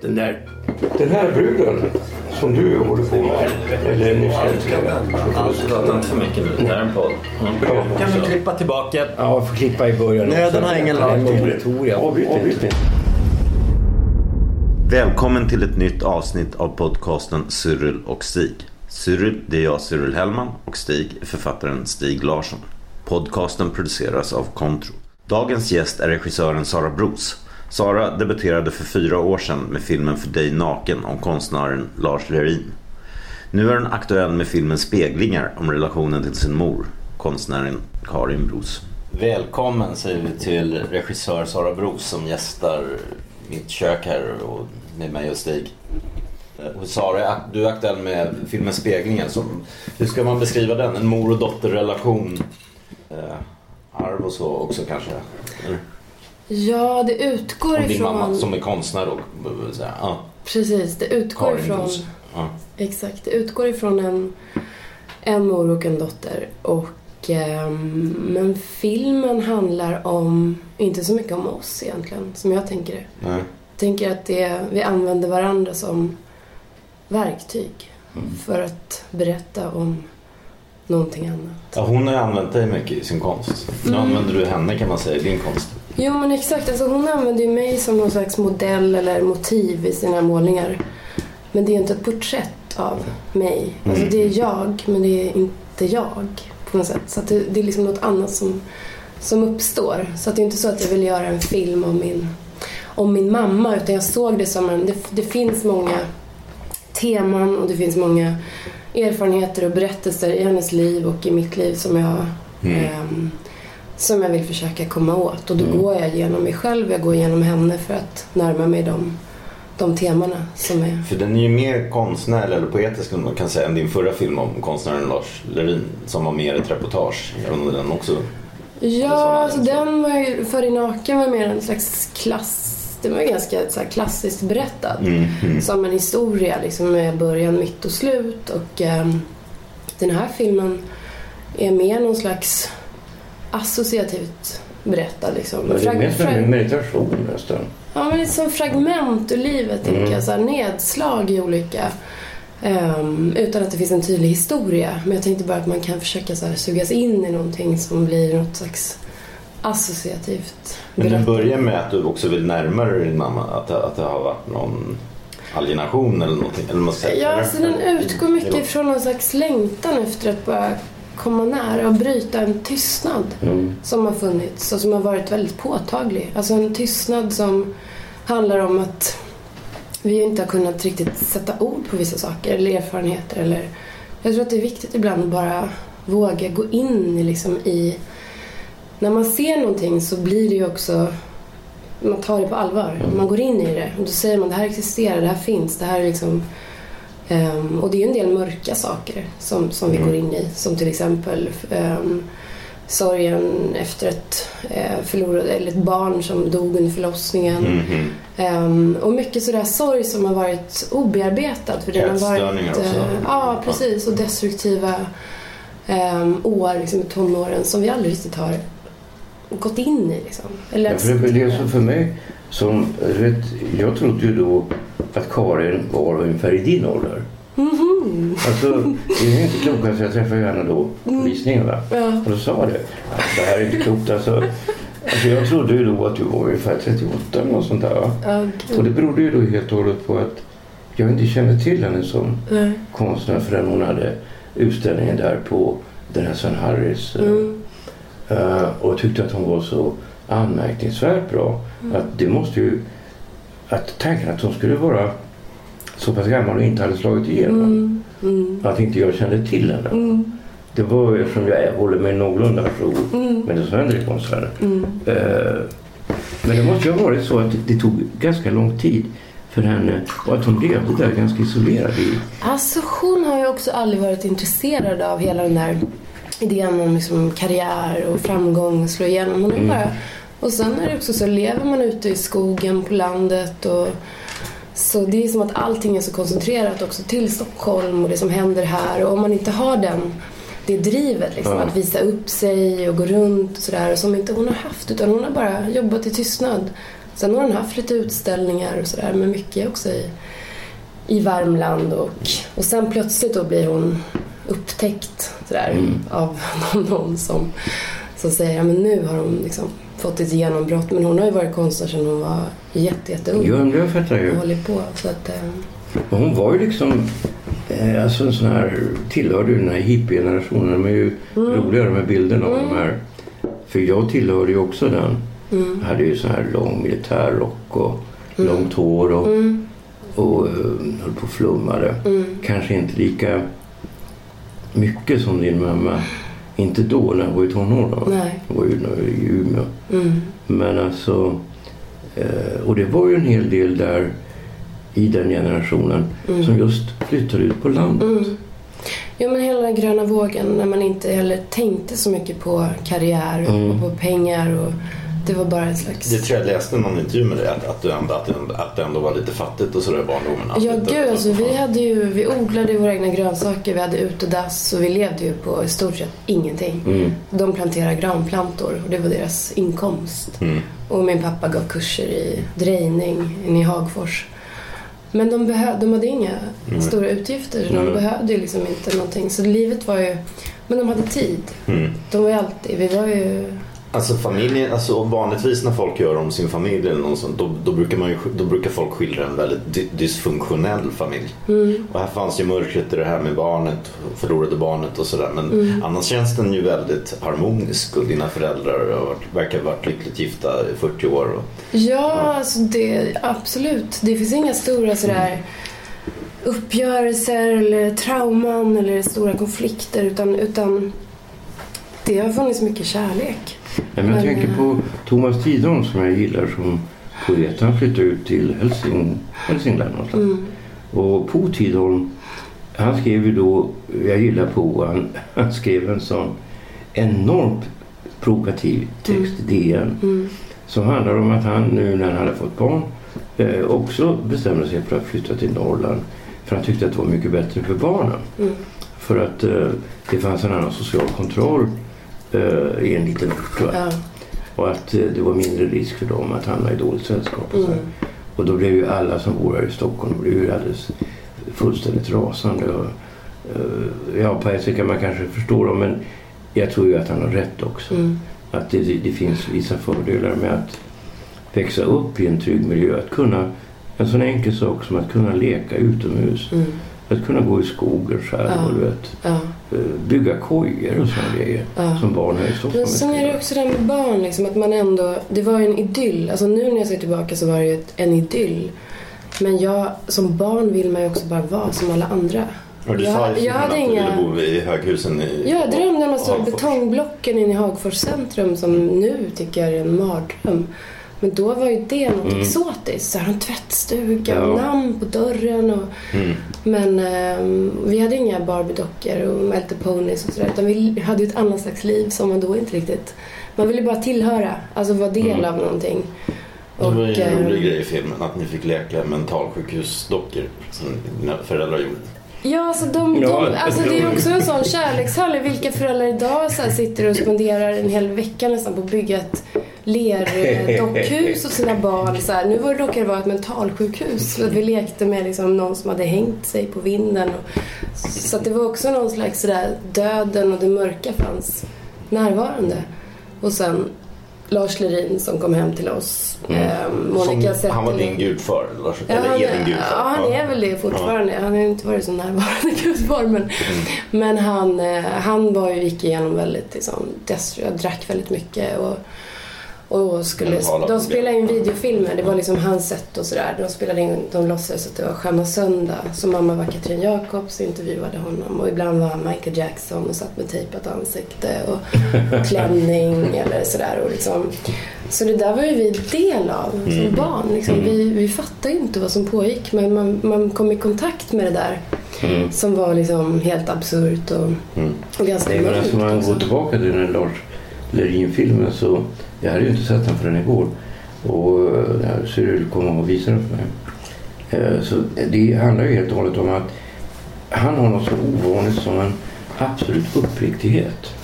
Den där, den här bruden som du håller på med, eller nyss Allt prata inte för mycket nu. Det här är en podd. Mm. Kan vi klippa tillbaka? Ja, får klippa i början. Nöden har ingen lag. Välkommen till ett nytt avsnitt av podcasten Cyril och Stig. Cyril, det är jag Cyril Hellman och Stig är författaren Stig Larsson. Podcasten produceras av Contro. Dagens gäst är regissören Sara Bros. Sara debuterade för fyra år sedan med filmen För dig naken om konstnären Lars Lerin. Nu är hon aktuell med filmen Speglingar om relationen till sin mor, konstnären Karin Bros. Välkommen säger vi till regissör Sara Bros som gästar mitt kök här och med mig och Stig. Eh, och Sara, du är aktuell med filmen Speglingen. Som, hur ska man beskriva den? En mor och dotterrelation. Eh, arv och så också kanske? Eller? Ja, det utgår Och din ifrån... mamma som är konstnär då. Så här, ja, Precis, det utgår Karin ifrån... Ja. Exakt, det utgår ifrån en, en mor och en dotter. Och, ehm, men filmen handlar om, inte så mycket om oss egentligen, som jag tänker det. Nej. Jag tänker att det, vi använder varandra som verktyg för att berätta om någonting annat. Ja, hon har ju använt dig mycket i sin konst. Nu Mm. använder du henne kan man säga i din konst. Jo men exakt, alltså hon använder ju mig som någon slags modell eller motiv i sina målningar. Men det är inte ett porträtt av mig. Alltså det är jag, men det är inte jag på något sätt. Så det, det är liksom något annat som, som uppstår. Så det är inte så att jag vill göra en film om min, om min mamma utan jag såg det som en, det, det finns många teman och det finns många erfarenheter och berättelser i hennes liv och i mitt liv som jag ehm, som jag vill försöka komma åt. Och då går jag igenom mig själv, jag går igenom henne för att närma mig de, de temana som är... För den är ju mer konstnärlig eller poetisk om man kan säga än din förra film om konstnären Lars Lerin som var mer ett reportage. Även den också Ja, alltså den var ju, För i naken var mer en slags klass... Den var ganska så här, klassiskt berättad. Som en historia liksom med början, mitt och slut. Och ehm, den här filmen är mer någon slags associativt berättad liksom. Men det är mest frag- en meditation nästan. Ja, men lite som fragment ur livet, tänker jag. Så här, nedslag i olika... ehm, utan att det finns en tydlig historia. Men jag tänkte bara att man kan försöka så här, sugas in i någonting som blir något slags associativt. Men du börjar med att du också vill närma dig din mamma. Att, att det har varit någon alienation eller någonting. Eller säger, Ja, eller? alltså den utgår mycket från någon slags längtan efter att bara komma nära och bryta en tystnad som har funnits och som har varit väldigt påtaglig. Alltså en tystnad som handlar om att vi inte har kunnat riktigt sätta ord på vissa saker eller erfarenheter. Eller... Jag tror att det är viktigt ibland att bara våga gå in liksom, i... När man ser någonting så blir det ju också man tar det på allvar. Man går in i det och då säger man det här existerar, det här finns, det här är liksom ehm, och det är ju en del mörka saker som, som vi går in i. Som till exempel um, sorgen efter ett uh, förlorat, eller ett barn som dog under förlossningen. Mhm. Ehm, och mycket sådär sorg som har varit obearbetad. För den har varit, också. eh, ja, precis. Och destruktiva um, år liksom, i tonåren som vi aldrig riktigt har gått in i. Liksom. Eller Ja, för det, det är så för mig som, vet, jag trodde ju då att Karin var ungefär i din ålder. Alltså, det är inte klokt. Alltså, jag träffade henne då på visningen. Va? Ja. Och då sa det. "Ja, Det här är inte klokt. Alltså, alltså, jag trodde ju då att du var ungefär 38 eller något sånt där. Va? Ja, Och det berodde ju då helt och hållet på att jag inte kände till henne som Nej. konstnär förrän hon hade utställningen där på den här Sven Harris. eh, Mm. eh, och tyckte att hon var så anmärkningsvärt bra. Att det måste ju... Att tanken att hon skulle vara så pass gammal och inte hade slagit igenom. Mm. Mm. Att inte jag kände till henne. Mm. Det var eftersom jag håller mig någorlunda ajour Mm. med det som händer i konstvärlden. Mm. Eh, Men det måste ju ha varit så att det tog ganska lång tid för henne och att hon levde där ganska isolerad i... Alltså hon har ju också aldrig varit intresserad av hela den där idén om liksom karriär och framgång och slå igenom. Hon är Mm. bara... Och sen är det också så, lever man ute i skogen på landet och så det är som att allting är så koncentrerat också till Stockholm och det som händer här och om man inte har den det drivet liksom, Ja. att visa upp sig och gå runt och sådär som inte hon har haft utan hon har bara jobbat i tystnad. Sen har hon haft lite utställningar och sådär men mycket också i, i Värmland och, och sen plötsligt då blir hon upptäckt sådär av någon, någon som, som säger att nu har hon liksom fått ett genombrott men hon har ju varit konstnär sedan hon var jätte, jätteung Jo, men jag fattar ju. och hållit på. Så att, eh, Och hon var ju liksom eh, alltså en sån här, tillhörde ju den här hippie-generationen. De är ju roligare med bilderna av de här. För jag tillhörde ju också den. Jag hade ju sån här lång militärrock och långt hår och, och eh, höll på och flummade. Kanske inte lika mycket som din mamma. Inte då när hon var i tonåren. Nej. Hon var ju nu i Umeå. Men alltså, eh, och det var ju en hel del där i den generationen som just flyttade ut på landet. Ja men hela den gröna vågen när man inte heller tänkte så mycket på karriär och Mm. på pengar och det var bara en slags... Det tror jag läste någon intervju med dig att, att, du ändå, att, det- att det ändå var lite fattigt och sådär i barndomen. Ja det- gud alltså vi hade ju, vi odlade våra egna grönsaker, vi hade utedass och vi levde ju på i stort sett ingenting. Mm. De planterade granplantor och det var deras inkomst. Mm. Och min pappa gav kurser i drejning inne i Hagfors. Men de, behö- de hade inga stora utgifter så de Mm. behövde ju liksom inte någonting. Så livet var ju, men de hade tid. Mm. De var ju alltid, vi var ju Alltså familjen, alltså vanligtvis när folk gör om sin familj eller något sånt, då, då, brukar man ju, då brukar folk skildra en väldigt dy- dysfunktionell familj. Och här fanns ju mörkret i det här med barnet, förlorade barnet och sådär. Men annars känns den ju väldigt harmonisk och dina föräldrar varit, verkar ha varit lyckligt gifta i 40 år. Och, Ja, alltså det, absolut. Det finns inga stora sådär uppgörelser eller trauman eller stora konflikter utan, utan det har funnits mycket kärlek. Men jag tänker eh, på Thomas Tidholm som jag gillar som poet. Han flyttade ut till Helsing, Hälsingland någonstans. Mm. Och Po Tidholm, han skrev ju då, jag gillar Po, han, han skrev en sån enormt provokativ text i DN. Mm. Som handlar om att han nu när han hade fått barn eh, också bestämde sig för att flytta till Norrland. För han tyckte att det var mycket bättre för barnen. Mm. För att eh, det fanns en annan social kontroll eh, i en liten ort. va? Ja. Och att eh, det var mindre risk för dem att hamna i dåligt sällskap. Och. Mm. och då blev ju alla som bor här i Stockholm blev ju alldeles fullständigt rasande. Och, eh, ja, på ett sätt kan man kanske förstå dem men jag tror ju att han har rätt också. Mm. Att det, det finns vissa fördelar med att växa upp i en trygg miljö. Att kunna, en sån enkel sak som att kunna leka utomhus. Mm. Att kunna gå i skogen själv Ja. och du vet, Ja. eh, bygga kojor och sådana grejer. Ja. Som barn här i Stockholm. Men sen är det också det här med barn, liksom, att man ändå... Det var ju en idyll. Alltså nu när jag ser tillbaka så var det ju ett, en idyll. Men jag, som barn vill man ju också bara vara som alla andra. och du jag, sa i jag filmen hade att inga... du ville bo i höghusen i Jag drömde om de stora betongblocken inne i Hagfors centrum som nu tycker jag är en mardröm. Men då var ju det något exotiskt. Så här, en tvättstuga och Ja. namn på dörren. Och, Men ehm, vi hade inga Barbie-dockor och Little Ponies och sådär. Utan vi hade ju ett annat slags liv som man då inte riktigt... Man ville bara tillhöra. Alltså vara del av någonting. Det var ju en ehm, rolig grej i filmen att ni fick leka mentalsjukhusdockor som dina föräldrar gjorde. Ja, alltså, de, de, alltså det är också en sån kärlekshandling. Vilka föräldrar idag så här sitter och spenderar en hel vecka nästan på att bygga ett lerdockhus åt sina barn. Så här. Nu var det det vara ett mentalsjukhus. Att vi lekte med liksom någon som hade hängt sig på vinden. Och, så det var också någon slags sådär, döden och det mörka fanns närvarande. Och sen Lars Lerin som kom hem till oss. Eh, Monica Som, han var din gudfar? Lars, Ja, eller han, är din gudfar? ja, han är väl det fortfarande. Han har inte varit så närvarande gudfar. Men, Mm. men han, eh, han var ju, gick igenom väldigt liksom, jag drack väldigt mycket. Och, Och skulle, de spelade in videofilmer. Det var liksom hans sätt och sådär. De spelade in, de låtsades att det var Sköna Söndag. Så mamma var Katrin Jakobs och intervjuade honom. Och ibland var han Michael Jackson och satt med tejpat ansikte och klänning eller sådär. Och liksom. Så det där var ju vi del av som barn. Liksom. Vi, vi fattade ju inte vad som pågick. Men man, man kom i kontakt med det där. Som var liksom helt absurt och, och ganska men alltså man går tillbaka till den Lars Lerin-filmen så jag hade ju inte sett den förrän igår. Och eh, när Cyril kom och visade den för mig. Eh, så det handlar ju helt och hållet om att han har något så ovanligt som en absolut uppriktighet.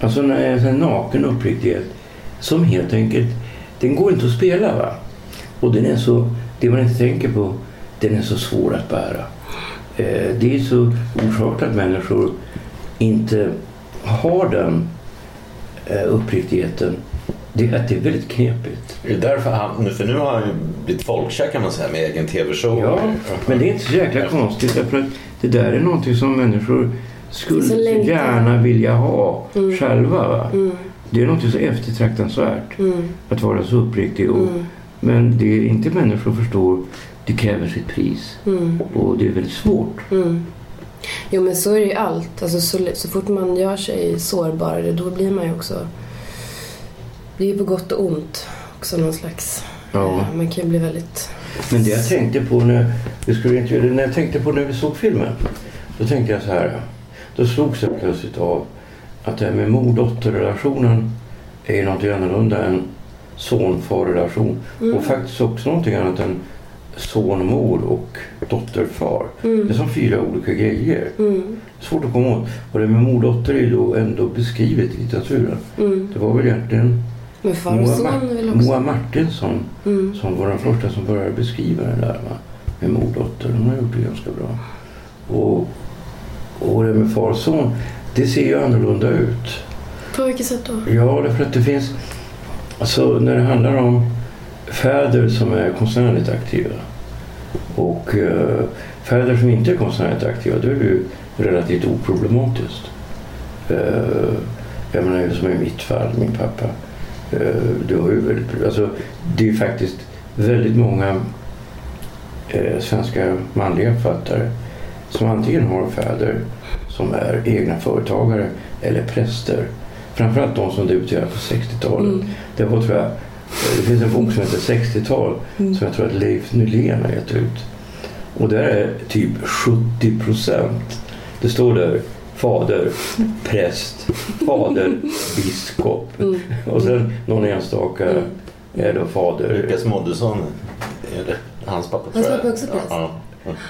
Alltså en, en naken uppriktighet som helt enkelt, den går inte att spela va. Och den är så, det man inte tänker på, den är så svår att bära. Eh, det är så orsakat att människor inte har den uppriktigheten. Det, det är väldigt knepigt. Det är därför han, för nu har han ju blivit folkkär kan man säga med egen tv-show. Ja, men det är inte så jäkla konstigt därför att det där är någonting som människor skulle Så gärna vilja ha själva. Va? Det är någonting så eftertraktansvärt att vara så uppriktig. Och, Men det är inte människor förstår. Det kräver sitt pris. Och det är väldigt svårt. Jo men så är det ju allt. Alltså, så, så fort man gör sig sårbarare då blir man ju också... Det är ju på gott och ont också någon slags... Ja. eh, Man kan ju bli väldigt... Men det jag tänkte på när vi skulle intervjua, när jag tänkte på när vi såg filmen. Då tänkte jag så här. Då slogs jag plötsligt av att det här med mor-dotter-relationen är ju någonting annorlunda än son-far-relation. Och faktiskt också någonting annat än son-mor och dotter-far. Det är som fyra olika grejer. Svårt att komma åt. Och det med mor-dotter är ju då ändå beskrivet i litteraturen. Det var väl egentligen Men far och son väl också... Moa Martinsson som var den första som började beskriva det där va? med mordotter. Hon har gjort det ganska bra. Och, och det med far och son, det ser ju annorlunda ut. På vilket sätt då? Ja, därför att det finns... Alltså när det handlar om fäder som är konstnärligt aktiva och eh, fäder som inte är konstnärligt aktiva, då är det ju relativt oproblematiskt. Eh, jag menar som i mitt fall, min pappa. Eh, det, var ju väldigt, alltså, det är faktiskt väldigt många eh, svenska manliga författare som antingen har fäder som är egna företagare eller präster. Framförallt de som debuterade på 60-talet. Det var tror jag, det finns en bok som heter 60-tal som jag tror att Leif Nylén har gett ut. Och där är typ 70 procent. Det står där fader, präst, fader, biskop. Och sen någon enstaka är då fader. Lukas Moodysson, är det hans pappa Hans tror jag. pappa är också präst? Ja.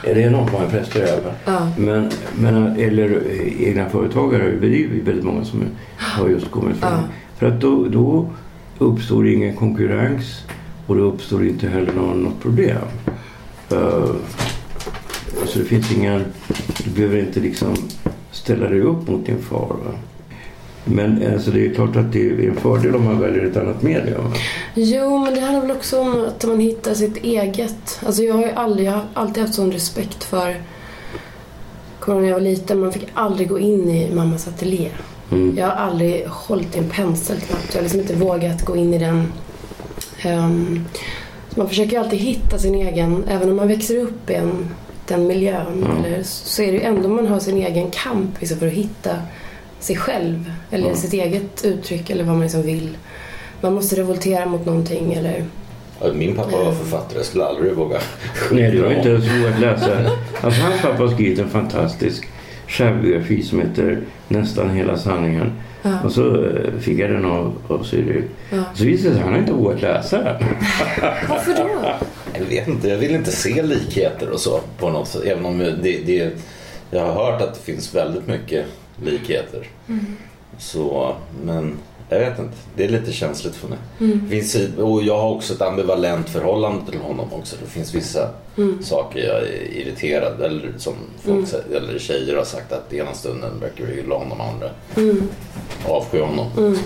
Det är något många präster i alla fall. Ja. Men, men, eller eh, egna företagare, det är ju väldigt många som har just kommit fram. Ja. För att då, då uppstår ingen konkurrens och då uppstår inte heller någon, något problem. Uh, så det finns ingen, du behöver inte liksom ställa dig upp mot din far. Va? Men alltså, det är klart att det är en fördel om man väljer ett annat medium. Jo, men det handlar väl också om att man hittar sitt eget. Alltså jag har ju aldrig, jag har alltid haft sån respekt för... Kommer när jag var liten, man fick aldrig gå in i mammas ateljé. Mm. Jag har aldrig hållit i en pensel knappt. Jag har liksom inte vågat gå in i den. Så man försöker ju alltid hitta sin egen, även om man växer upp i en, den miljön. Eller, så är det ju ändå man har sin egen kamp liksom, för att hitta sig själv. Eller sitt eget uttryck eller vad man liksom vill. Man måste revoltera mot någonting eller... Min pappa var författare, jag skulle aldrig våga Nej, du har inte ens vågat läsa. Alltså, hans pappa har skrivit en fantastisk självbiografi som heter Nästan hela sanningen. Och så eh, fick jag den av, av Cyril. Så visade det sig att han inte vågat läsa den. Varför då? Jag vet inte, jag vill inte se likheter och så på något sätt. Även om det, det, jag har hört att det finns väldigt mycket likheter. Så, men jag vet inte. Det är lite känsligt för mig. Det finns, och jag har också ett ambivalent förhållande till honom också. Det finns vissa saker jag är irriterad eller som folk säger, eller tjejer har sagt att ena stunden verkar du gilla honom, andra avsky honom.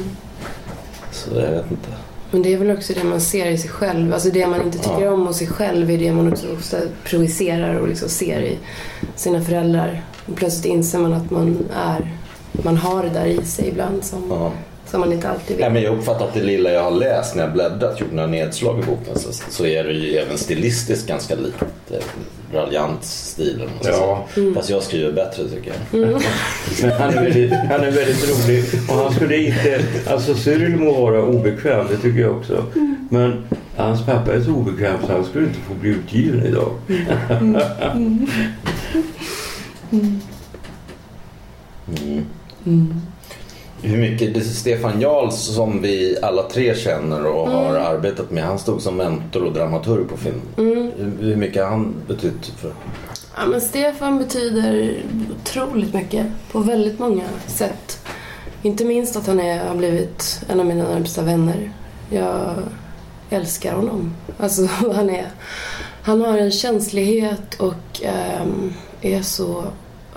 Så jag vet inte. Men det är väl också det man ser i sig själv. Alltså det man inte tycker Ja. om hos sig själv är det man också ofta projicerar och liksom ser i sina föräldrar. Och plötsligt inser man att man är, man har det där i sig ibland som Ja. Som man inte alltid Nej, vet. men jag uppfattar att det lilla jag har läst när jag bläddrat, gjort några nedslag i boken, så, så är det ju även stilistiskt ganska likt. eh, Raljant stil. Ja. säga. Fast jag skriver bättre tycker jag. Men han är, väldigt, han är väldigt rolig och han skulle inte... Alltså Cyril må vara obekväm, det tycker jag också. Men hans pappa är så obekväm så han skulle inte få bli utgiven idag. Hur mycket, det Stefan Jarl som vi alla tre känner och har arbetat med. Han stod som mentor och dramaturg på film. Hur, hur mycket har han betytt för? Ja, men Stefan betyder otroligt mycket på väldigt många sätt. Inte minst att han är, har blivit en av mina närmsta vänner. Jag älskar honom. Alltså, han, är, han har en känslighet och ehm, är så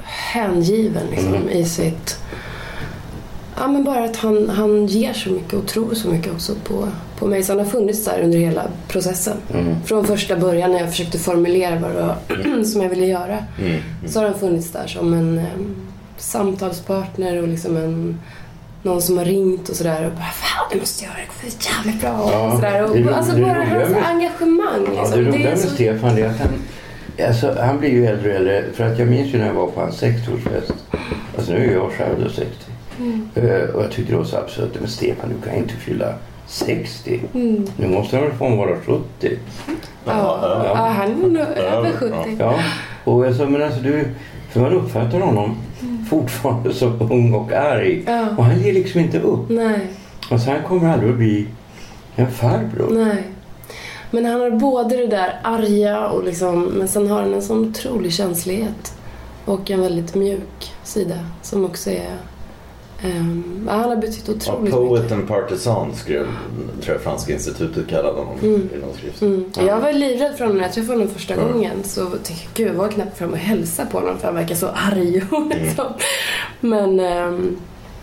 hängiven liksom, i sitt... Ja, men bara att han, han ger så mycket och tror så mycket också på, på mig. Så han har funnits där under hela processen. Från första början när jag försökte formulera vad det var som jag ville göra. Så har han funnits där som en em, samtalspartner och liksom en, någon som har ringt och sådär och bara Fan, du måste göra det, det bli jävligt bra. Ja, och sådär. det Och, ro- alltså det bara hans med- engagemang. Ja, Liksom. det roliga är med så... Stefan är att han, alltså, han blir ju äldre och äldre. För att jag minns ju när jag var på hans 60-årsfest. Alltså nu är jag själv då 60. Eh, och jag tyckte det var så absurt. Men Stefan, du kan inte fylla 60. Nu måste han väl få vara 70. Ja, ja, han är nog över 70. Ja, och jag sa, men alltså du, för man uppfattar honom fortfarande som ung och arg. Ja. Och han ger liksom inte upp. Nej. Alltså han kommer aldrig att bli en farbror. Nej. Men han har både det där arga och liksom, men sen har han en sån otrolig känslighet. Och en väldigt mjuk sida som också är... ja, han har betytt Ja, otroligt Poet mycket. and Partisan skrev, tror jag Franska institutet kallade honom i någon skrift. Mm. Jag var livrädd för honom när jag träffade honom första gången. Så tänkte jag, gud, jag var knappt fram och hälsa på honom för han verkar så arg. Och liksom. men, ehm,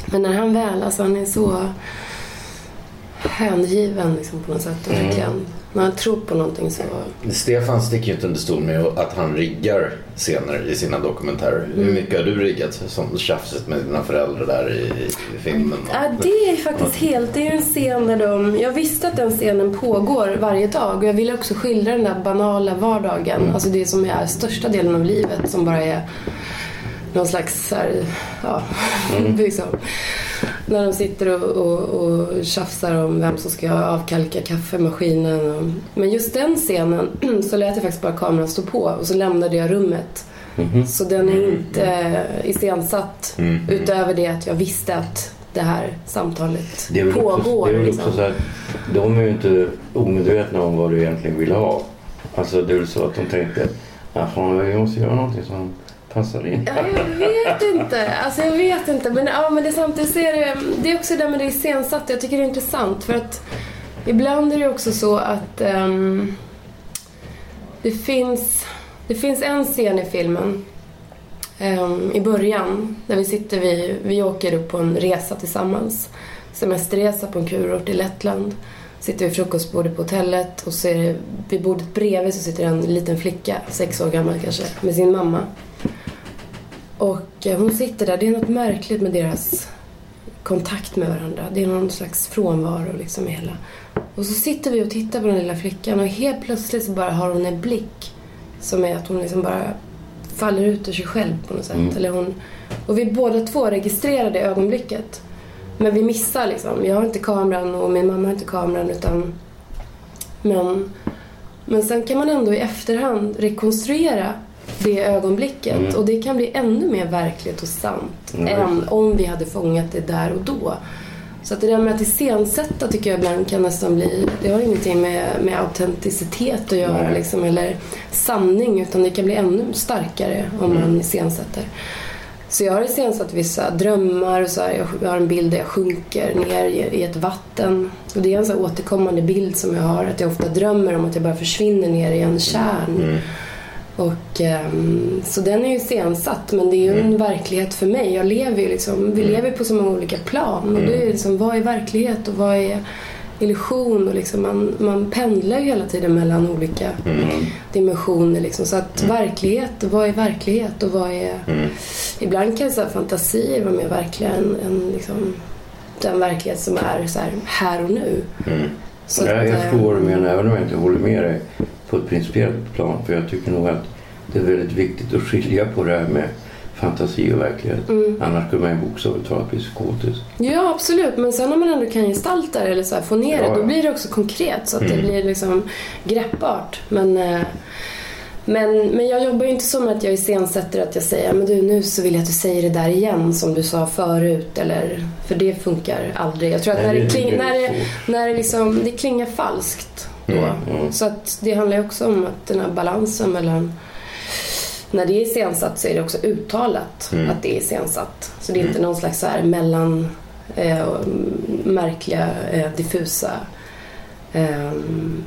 men när han väl, alltså han är så hängiven liksom, på något sätt. Och verkligen, när han tror på någonting så... Stefan sticker ju inte under stol med att han riggar scener i sina dokumentärer. Hur mycket har du riggat som tjafset med dina föräldrar där i, i filmen? Ja, det är faktiskt helt... Det är en scen där de... Jag visste att den scenen pågår varje dag och jag ville också skildra den där banala vardagen. Alltså det som är största delen av livet som bara är någon slags så här, ja, liksom. När de sitter och, och, och tjafsar om vem som ska avkalka kaffemaskinen. Och, men just den scenen så lät jag faktiskt bara kameran stå på och så lämnade jag rummet. Så den är inte eh, iscensatt utöver det att jag visste att det här samtalet Det pågår. också, det är väl liksom. också så att de är ju inte omedvetna om vad du egentligen vill ha. Alltså det är väl så att de tänkte att vi måste göra någonting som passar in. Ja, jag vet inte. Alltså jag vet inte. Men, ja, men det är samtidigt så är det, eh, det är också det med det iscensatta. Jag tycker det är intressant för att ibland är det också så att um, det finns det finns en scen i filmen um, i början där vi sitter vi, vi åker upp på en resa tillsammans. Semesterresa på en kurort i Lettland. Sitter vid frukostbordet på hotellet och så är det, vid bordet bredvid så sitter en liten flicka, sex år gammal kanske, med sin mamma. Och eh, hon sitter där. Det är något märkligt med deras kontakt med varandra. Det är någon slags frånvaro liksom i hela. Och så sitter vi och tittar på den lilla flickan och helt plötsligt så bara har hon en blick som är att hon liksom bara faller ut ur sig själv på något sätt. Eller hon, och vi båda två registrerar det ögonblicket. Men vi missar liksom. Jag har inte kameran och min mamma har inte kameran utan... Men, men sen kan man ändå i efterhand rekonstruera det ögonblicket och det kan bli ännu mer verkligt och sant än om vi hade fångat det där och då. Så att det där med att iscensätta tycker jag ibland kan nästan bli... Det har ingenting med, med autenticitet att göra liksom, eller sanning utan det kan bli ännu starkare om man iscensätter. Så jag har iscensatt vissa drömmar och så här, jag har en bild där jag sjunker ner i, ett vatten. Och det är en så återkommande bild som jag har att jag ofta drömmer om att jag bara försvinner ner i en kärn. Och, ehm, så den är ju iscensatt men det är ju en verklighet för mig. Jag lever ju liksom, vi lever på så många olika plan. Och det är liksom, vad är verklighet och vad är illusion? Och liksom man, man pendlar ju hela tiden mellan olika dimensioner. Liksom. Så att verklighet, vad är verklighet och vad är... Ibland kan så här fantasier vara mer verkliga än, än liksom den verklighet som är så här, här och nu. Mm. Så att, jag eh, förstår vad du menar, även om jag inte håller med dig på ett principiellt plan. För jag tycker nog att det är väldigt viktigt att skilja på det här med fantasi och verklighet. Mm. Annars skulle man ju bokstavligt talat bli psykotisk. Ja, absolut. Men sen om man ändå kan gestalta det eller så här, få ner Ja, det, då ja. blir det också konkret så att det Mm. blir liksom greppbart. Men, eh, men, men jag jobbar ju inte med att jag iscensätter att jag säger men du nu så vill jag att du säger det där igen som du sa förut. Eller, för det funkar aldrig. Jag tror att Nej, när, det, det- kling, det är när, det, när det, liksom, det klingar falskt. Mm, mm. Så att det handlar ju också om att den här balansen mellan när det är iscensatt så är det också uttalat Mm. att det är iscensatt. Så det är inte någon slags så här mellan eh, märkliga, eh, diffusa. Eh,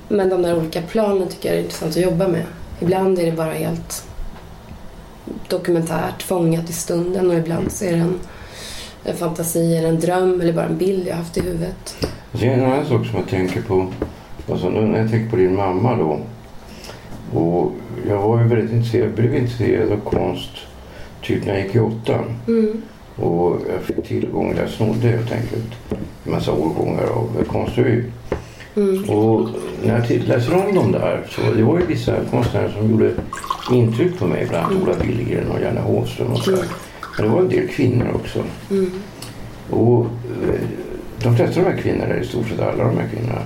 men de där olika planen tycker jag är intressant att jobba med. Ibland är det bara helt dokumentärt, fångat i stunden och ibland så är det en, en fantasi eller en dröm eller bara en bild jag haft i huvudet. Och sen en annan sak som jag tänker på. Nu när jag tänker på din mamma då. Och jag var ju väldigt intresserad, blev intresserad av konst typ när jag gick i åttan. Mm. Och jag fick tillgång, jag snodde helt enkelt en massa årgångar av konstrevy. Mm. Och när jag läser om dem där så det var ju vissa konstnärer som gjorde intryck på mig. Bland annat Ola Billgren och Janne Håström och så. Mm. Men det var en del kvinnor också. Mm. Och eh, de flesta av de här kvinnorna, i stort sett alla de här kvinnorna,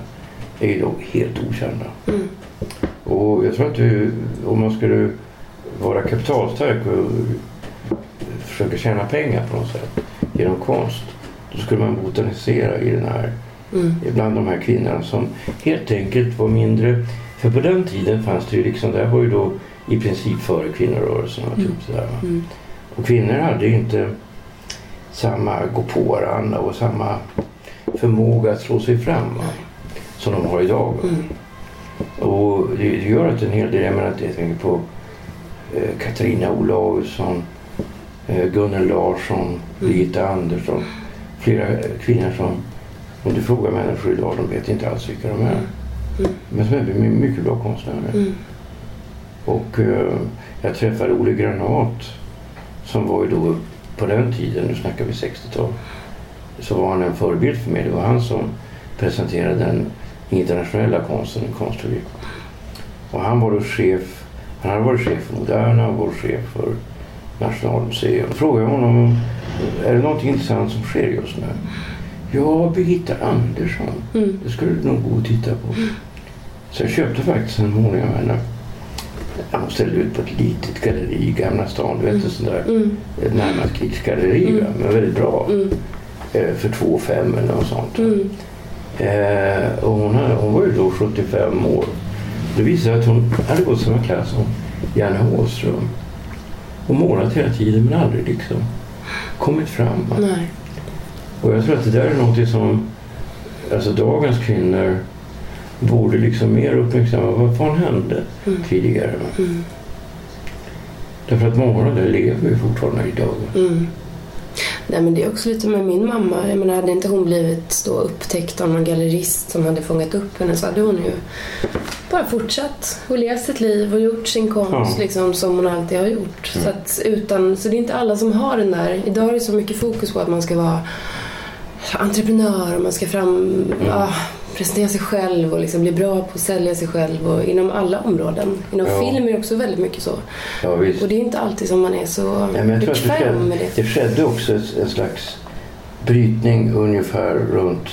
är ju då helt okända. Mm. Och jag tror att du, om man skulle vara kapitalstark och försöka tjäna pengar på något sätt genom konst, då skulle man botanisera i den här, Mm. bland de här kvinnorna som helt enkelt var mindre, för på den tiden fanns det ju liksom, det här var ju då i princip före kvinnorörelsen och typ sådär. va. Mm. Och kvinnor hade inte samma gå-på-anda och samma förmåga att slå sig fram va? Som de har idag. Mm. Och det, det gör att en hel del, jag menar att jag tänker på eh, Katarina Olausson, eh, Gunnel Larsson, Birgitta Andersson. Flera kvinnor som, om du frågar människor idag, de vet inte alls vilka de är. Mm. Men som är my- mycket bra konstnärer. Mm. Och eh, jag träffade Olle Granat som var ju då på den tiden, nu snackar vi 60-tal, så var han en förebild för mig. Det var han som presenterade den internationella konsten i Konstrevy. Och han var då chef, han hade varit chef för Moderna och var chef för Nationalmuseum. Då frågade jag honom, är det någonting intressant som sker just nu? Ja, Birgitta Andersson. Mm. Det skulle du nog gå och titta på. Så jag köpte faktiskt en målning av henne. Han ställde ut på ett litet galleri i Gamla stan. Du vet, ett sånt där Mm. ett närmast krigsgalleri. va, Men väldigt bra. Mm. Eh, för 2 5 eller något sånt. Mm. Eh, och hon, hade, hon var ju då 75 år. Det visade att hon hade gått samma klass som Janne Håström. Och målat hela tiden men aldrig liksom kommit fram. Nej. Och jag tror att det där är något som alltså dagens kvinnor borde liksom mer uppmärksamma. Vad fan hände Mm. tidigare? Mm. Därför att många av dem lever ju fortfarande idag. Mm. Nej men det är också lite med min mamma. Jag menar, hade inte hon blivit då upptäckt av någon gallerist som hade fångat upp henne så hade hon ju bara fortsatt och levt sitt liv och gjort sin konst Ja. liksom, som hon alltid har gjort. Så, att, utan, så det är inte alla som har den där. Idag är det så mycket fokus på att man ska vara entreprenör och man ska fram, ja, presentera sig själv och liksom bli bra på att sälja sig själv och inom alla områden. Inom Ja. film är det också väldigt mycket så. Ja. Och det är inte alltid som man är så tror att det bekväm skedde, med det. det skedde också en slags brytning ungefär runt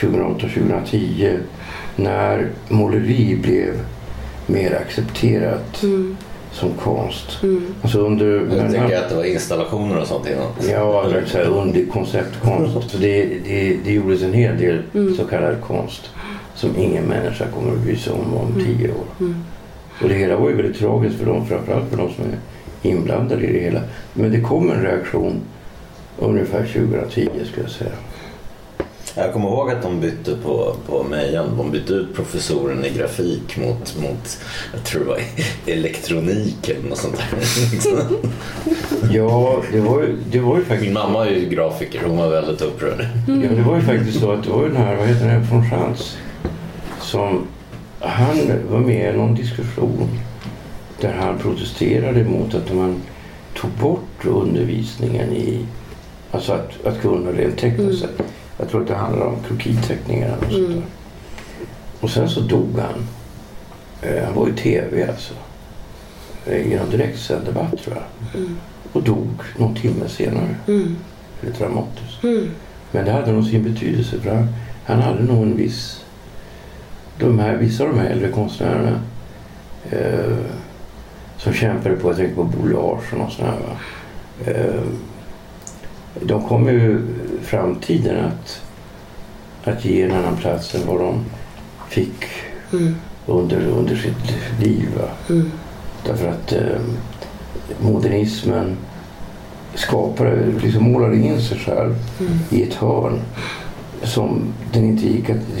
2008-2010 när måleri blev mer accepterat Mm. Som konst. Mm. Alltså under... Jag tänker att det var installationer och sånt innan. Ja, eller så här under konceptkonst. Så det, det, det gjordes en hel del Mm. så kallad konst som ingen människa kommer att bry sig om om tio år. Mm. Och det hela var ju väldigt tragiskt för dem, framförallt för de som är inblandade i det hela. Men det kom en reaktion ungefär 2010 skulle jag säga. Jag kommer ihåg att de bytte på, på Mejan. De bytte ut professoren i grafik mot, mot jag tror det var elektronik eller något sånt där. Ja, det var det var ju faktiskt... Min mamma är ju grafiker. Hon var väldigt upprörd. Ja, men det var ju faktiskt så att det var ju den här, vad heter den, von Schantz som han var med i någon diskussion där han protesterade mot att man tog bort undervisningen i, alltså att, att kunna rent tekniskt sett. Jag tror att det handlar om krokiteckningar. Och, sånt där. och sen så dog han. Eh, han var i tv alltså. Eh, I någon direktsänd debatt tror jag. Och dog någon timme senare. Lite dramatiskt. Men det hade nog sin betydelse för han, han hade nog en viss... De här, vissa av de här äldre konstnärerna eh, som kämpade på, jag tänker på Bo Larsson och sådana här. Eh, de kom ju framtiden att, att ge en annan plats än vad de fick under, under sitt liv. Va? Därför att eh, modernismen skapade, liksom målade in sig själv i ett hörn som den inte gick att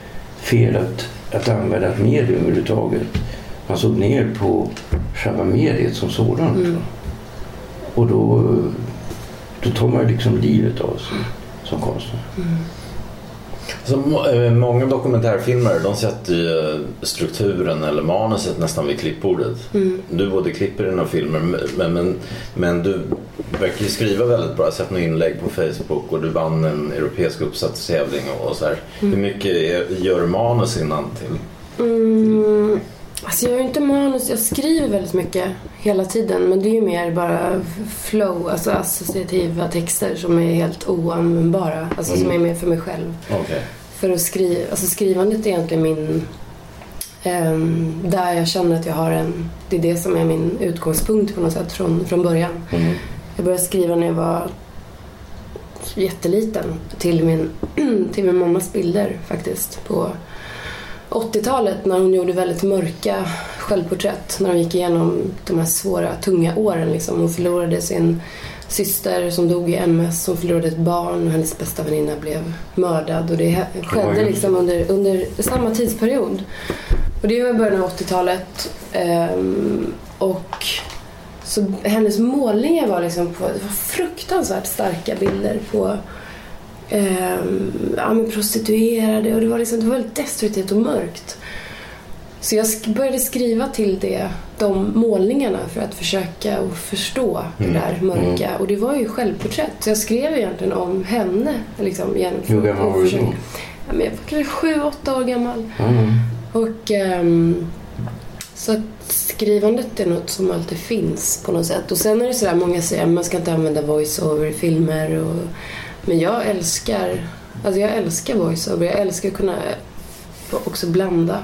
fel att, att använda ett medium överhuvudtaget. Man såg ner på själva mediet som sådant. va. Och då, då tar man liksom livet av sig som konstnär. Så, må- eh, många dokumentärfilmer de sätter ju eh, strukturen eller manuset nästan vid klippbordet. Du både klipper dina filmer men, men, men du verkar ju skriva väldigt bra. Jag har sett några inlägg på Facebook och du vann en europeisk uppsatstävling och, och så här. Hur mycket är, gör manus innan till? Mm, alltså jag har ju inte manus, jag skriver väldigt mycket hela tiden men det är ju mer bara flow, alltså associativa texter som är helt oanvändbara. Alltså som är mer för mig själv. Okej. För att skriva, alltså skrivandet är egentligen min... ehm, där jag känner att jag har en... Det är det som är min utgångspunkt på något sätt från, från början. Jag började skriva när jag var jätteliten. Till min, till min mammas bilder faktiskt. På 80-talet när hon gjorde väldigt mörka självporträtt. När hon gick igenom de här svåra, tunga åren. Liksom. Hon förlorade sin syster som dog i MS. Hon förlorade ett barn och hennes bästa väninna blev mördad. Och det skedde liksom under, under samma tidsperiod. Och det var i början av 80-talet. Ehm, och så hennes målningar var liksom på, det var fruktansvärt starka bilder på ehm, ja, men prostituerade och det var, liksom, det var väldigt destruktivt och mörkt. Så jag började skriva till det, de målningarna för att försöka att förstå det där mörka. Och det var ju självporträtt. Så jag skrev egentligen om henne. Liksom, Hur gammal och var du då? Ja, men jag var kanske sju, åtta år gammal. Och ehm, så att skrivandet är något som alltid finns på något sätt. Och sen är det sådär, många säger att man ska inte använda voice-over i filmer. Och, men jag älskar, alltså jag älskar voice-over. Jag älskar att kunna också blanda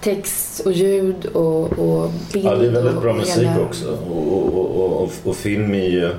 text och ljud och, och bild. Ja, det är väldigt bra musik hela- också. Och, och, och, och, film är ju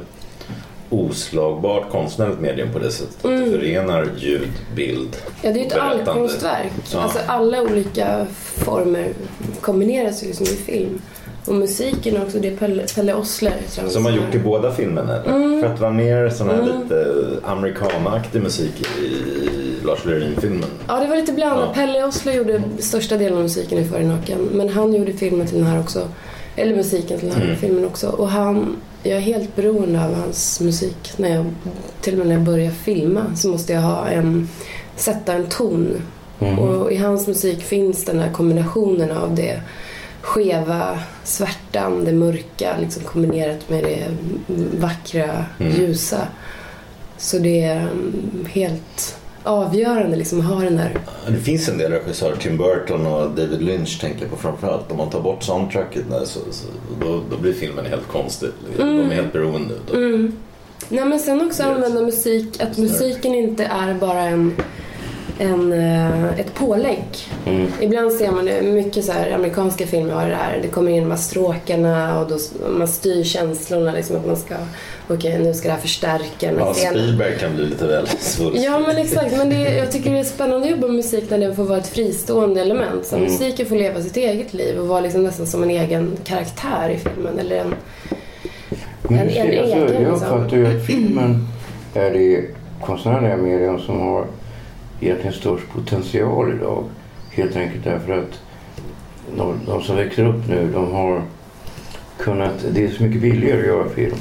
oslagbart konstnärligt medium på det sättet. Att det förenar ljud, bild, Ja, det är ett berättande. allkonstverk. Ja. Alltså alla olika former kombineras ju liksom i film. Och musiken också, det är Pelle, Pelle Osler. jag Som har som gjort i båda filmerna eller? Mm. För att vara mer sån här lite amerikanaktig musik i Lars Lerin-filmen. Ja, det var lite blandat. Ja. Pelle Osler gjorde största delen av musiken i Före naken. Men han gjorde filmen till den här också. Eller musiken till den här Mm. filmen också. Och han, jag är helt beroende av hans musik. När jag, till och med när jag börjar filma så måste jag ha en, sätta en ton. Och i hans musik finns den här kombinationen av det skeva, svärtan, det mörka liksom kombinerat med det vackra, ljusa. Så det är mm, helt avgörande liksom att ha den där. Det finns en del regissörer, Tim Burton och David Lynch tänker jag på framförallt. Om man tar bort soundtracket där så, så då, då blir filmen helt konstig. De är helt beroende. Mm. Nej men sen också använda musik, att musiken inte är bara en, en, eh, ett pålägg. Mm. Ibland ser man det, mycket så här amerikanska filmer har det här, det kommer in de här stråkarna och då, man styr känslorna liksom att man ska, okej nu ska det här förstärka den Ja. Spielberg kan bli lite väl svulstig. Ja men exakt, men det, jag tycker det är spännande att jobba med musik när den får vara ett fristående element. Så musiken får leva sitt eget liv och vara liksom nästan som en egen karaktär i filmen. Eller en, Men En- en alltså, egen, jag liksom. uppfattar ju att filmen är det konstnärliga medium som har egentligen störst potential idag. Helt enkelt därför att de, de som växer upp nu, de har kunnat, det är så mycket billigare att göra film.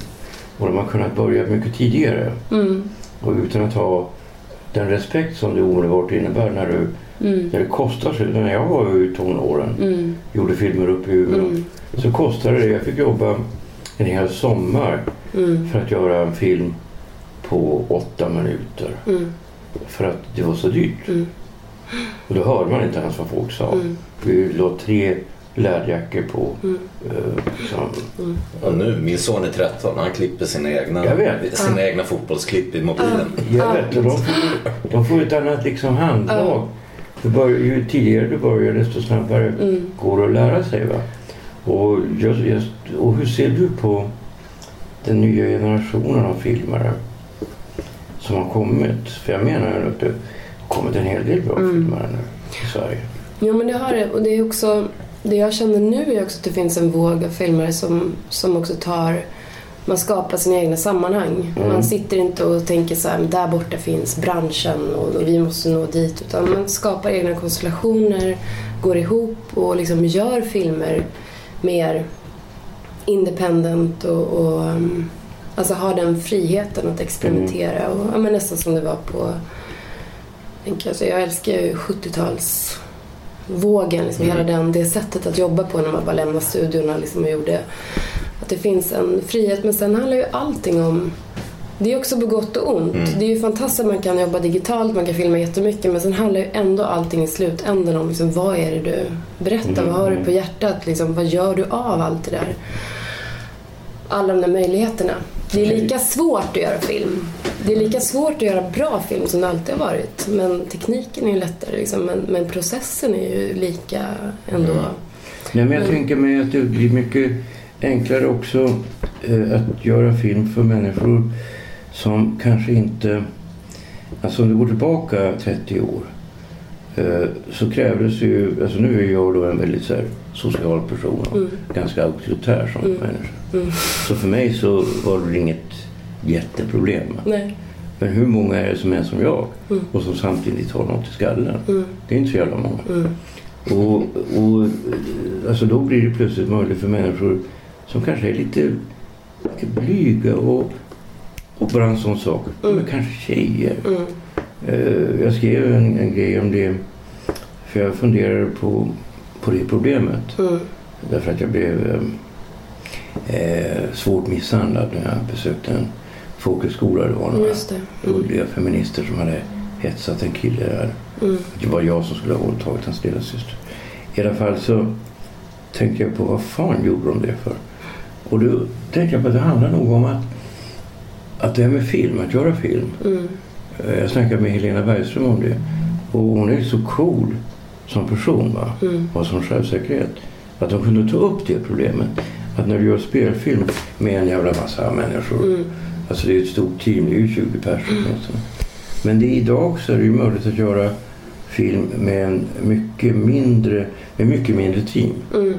Och de har kunnat börja mycket tidigare. mm, Och utan att ha den respekt som det omedelbart innebär när, du, mm, när det kostar sig. När jag var i tonåren, mm, gjorde filmer uppe i Umeå, mm, så kostade det. Jag fick jobba en hel sommar mm, för att göra en film på åtta minuter. Mm, För att det var så dyrt. Mm. Och då hörde man inte ens vad folk sa. mm, Vi la tre läderjackor på. Mm. eh, liksom. Och nu, min son är 13, han klipper sina egna, Jag vet. sina egna fotbollsklipp i mobilen. Jag vet, de, får, de får ett annat liksom handlag. Du bör, ju tidigare du börjar desto snabbare mm. går det att lära sig. Va? Och, just, just, och hur ser du på den nya generationen av filmare som har kommit? För jag menar ju att det har kommit en hel del bra Mm. filmare nu i Sverige. Jo men det har det. Och det är också, det jag känner nu är också att det finns en våg av filmer som, som också tar man skapar sina egna sammanhang. Mm. Man sitter inte och tänker så här, "Men där borta finns branschen och, och vi måste nå dit. Utan man skapar egna konstellationer, går ihop och liksom gör filmer mer independent och, och um, alltså har den friheten att experimentera. Och, ja, men nästan som det var på, tänker jag, älskar ju 70-tals vågen, liksom hela den, det sättet att jobba på när man bara lämnade studiorna liksom och gjorde att det finns en frihet. Men sen handlar ju allting om det är också på gott och ont. Det är ju fantastiskt att man kan jobba digitalt, man kan filma jättemycket men sen handlar ju ändå allting i slutändan om liksom, vad är det du berättar, vad har du på hjärtat, liksom, vad gör du av allt det där? Alla de där möjligheterna. Det är lika svårt att göra film. Det är lika svårt att göra bra film som det alltid har varit. Men tekniken är ju lättare liksom, men, men processen är ju lika ändå. Nej, men jag tänker mig att det blir mycket enklare också eh, att göra film för människor som kanske inte... Alltså om du går tillbaka 30 år så krävdes ju... Alltså nu är jag då en väldigt så här, social person och ganska auktoritär som människa. Så för mig så var det inget jätteproblem. Nej. Men hur många är det som är som jag och som samtidigt har något i skallen? Det är inte så jävla många. Och, och eh, alltså då blir det plötsligt möjligt för människor som kanske är lite, lite blyga och, och bara en sån sak. Men kanske tjejer. Eh, jag skrev en, en grej om det för jag funderar på, på det problemet. Mm. Därför att jag blev eh, eh, svårt misshandlad när jag besökte en folkhögskola. Det var några det. Mm. feminister som hade hetsat en kille där. Mm. Det var jag som skulle ha våldtagit hans lilla syster. I alla fall så tänkte jag på vad fan gjorde de det för? Och då tänkte jag på att det handlar nog om att, att det här med film, att göra film. Mm. Eh, Jag snackade med Helena Bergström om det. Och hon är så cool som person va? Mm. och som självsäkerhet. Att de kunde ta upp det problemet. Att när du gör spelfilm med en jävla massa människor. Mm. Alltså det är ett stort team, det är ju 20 personer åtminstone. Men det är idag så är det ju möjligt att göra film med en mycket mindre, med mycket mindre team. Mm.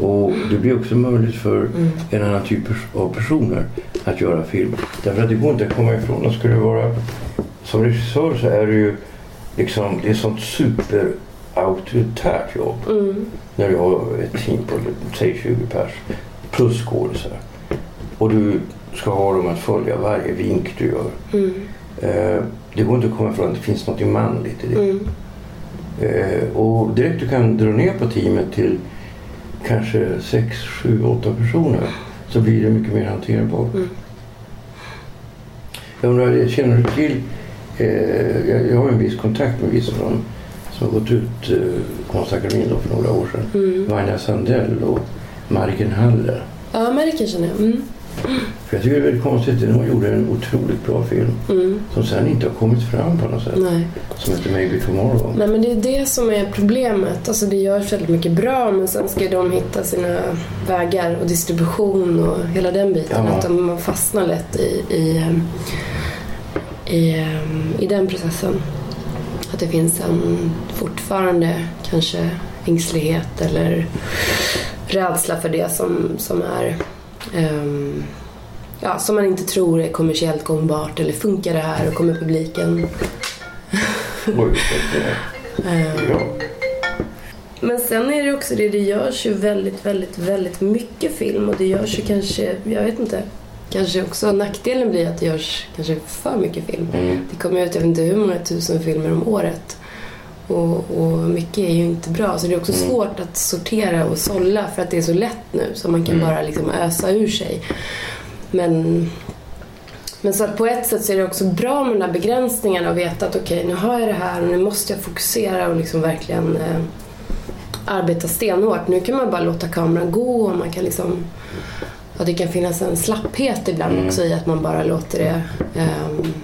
Och det blir också möjligt för en annan typ av personer att göra film. Därför att det går inte att komma ifrån. Och skulle vara, som regissör så är det ju liksom, det är ett sånt super auktoritärt jobb. Mm. När du har ett team på säg 20 pers plus skådisar. Och du ska ha dem att följa varje vink du gör. Mm. Eh, det går inte att komma ifrån att det finns något manligt i det. Mm. Eh, och direkt du kan dra ner på teamet till kanske 6, 7, 8 personer så blir det mycket mer hanterbart. Mm. Jag undrar, känner du till eh, jag, jag har en viss kontakt med vissa som, som har gått ut eh, Konstakademin för några år sedan. Mm. Vanja Sandell och Mariken Haller. Ja, Amerika känner jag. Mm. För jag tycker det är väldigt konstigt. De gjorde en otroligt bra film Mm. som sen inte har kommit fram på något sätt. Nej. Som heter Maybe Tomorrow. Nej men det är det som är problemet. Alltså det görs väldigt mycket bra men sen ska de hitta sina vägar och distribution och hela den biten. Ja. Att de fastnar lätt i, i, i, i den processen. Att det finns en fortfarande kanske ängslighet eller rädsla för det som, som är ehm, ja, som man inte tror är kommersiellt gångbart eller funkar det här och kommer publiken Oj, ja. Men sen är det också det, det görs ju väldigt, väldigt, väldigt mycket film och det görs ju kanske, jag vet inte, kanske också nackdelen blir att det görs kanske för mycket film. Mm. Det kommer ut, jag vet inte hur många tusen filmer om året. Och, och mycket är ju inte bra, så det är också Mm. svårt att sortera och sålla för att det är så lätt nu så man kan Mm. bara liksom ösa ur sig. Men, men så att på ett sätt så är det också bra med de här begränsningarna och veta att okej, nu har jag det här och nu måste jag fokusera och liksom verkligen eh, arbeta stenhårt. Nu kan man bara låta kameran gå och man kan liksom Ja, det kan finnas en slapphet ibland Mm. också i att man bara låter det ehm,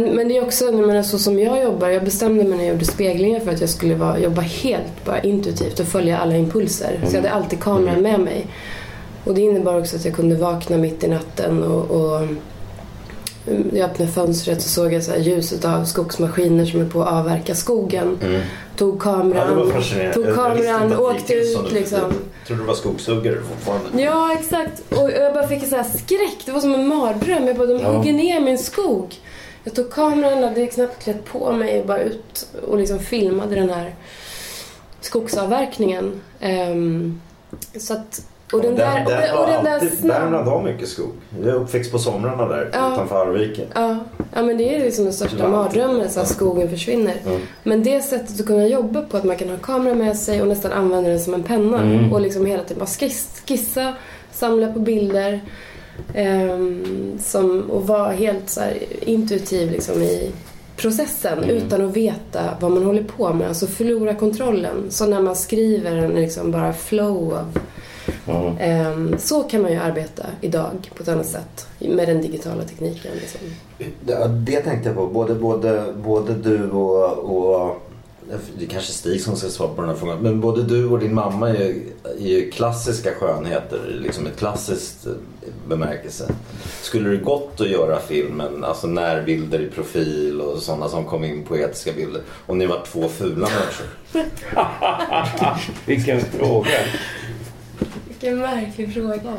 men, men det är också, jag menar, så som jag jobbar, jag bestämde mig när jag gjorde speglingar för att jag skulle vara, jobba helt bara intuitivt och följa alla impulser. Så jag hade alltid kameran med mig. Och det innebar också att jag kunde vakna mitt i natten och, och mm, jag öppnade fönstret och såg jag så ljuset av skogsmaskiner som är på att avverka skogen. Tog kameran, Ja, tog jag kameran, åkte så ut nu. liksom. Jag trodde det var skogshuggare fortfarande. Ja, exakt. Och jag bara fick en sån här skräck. Det var som en mardröm. Jag bara, de Ja. hugger ner min skog. Jag tog kameran, hade knappt klätt på mig och bara ut och liksom filmade den här skogsavverkningen. Ehm, så att, och den där, och den, och den där snabb... Värmland har mycket skog. Jag är uppväxt på somrarna där Ja. utanför Arvika. Ja, ja, men det är liksom den största mardrömmen, att skogen försvinner. Mm. Men det sättet att kunna jobba på, att man kan ha kamera med sig och nästan använda den som en penna. Mm. Och liksom hela tiden bara skiss, skissa, samla på bilder. Ehm, som, och vara helt så här intuitiv liksom i processen Mm. utan att veta vad man håller på med. Alltså förlora kontrollen. Så när man skriver en liksom bara flow av Ja. ehm, så kan man ju arbeta idag på ett annat sätt med den digitala tekniken. Liksom. Ja, det tänkte jag på. Både, både, både du och, och... Det är kanske Stig som ska svara på den här frågan. Men både du och din mamma är ju, är ju klassiska skönheter. Liksom ett klassiskt eh, bemärkelse. Skulle det gått att göra filmen, alltså närbilder i profil och sådana som kom in poetiska bilder. Om ni var två fula människor. Vilken fråga. Vilken märklig fråga.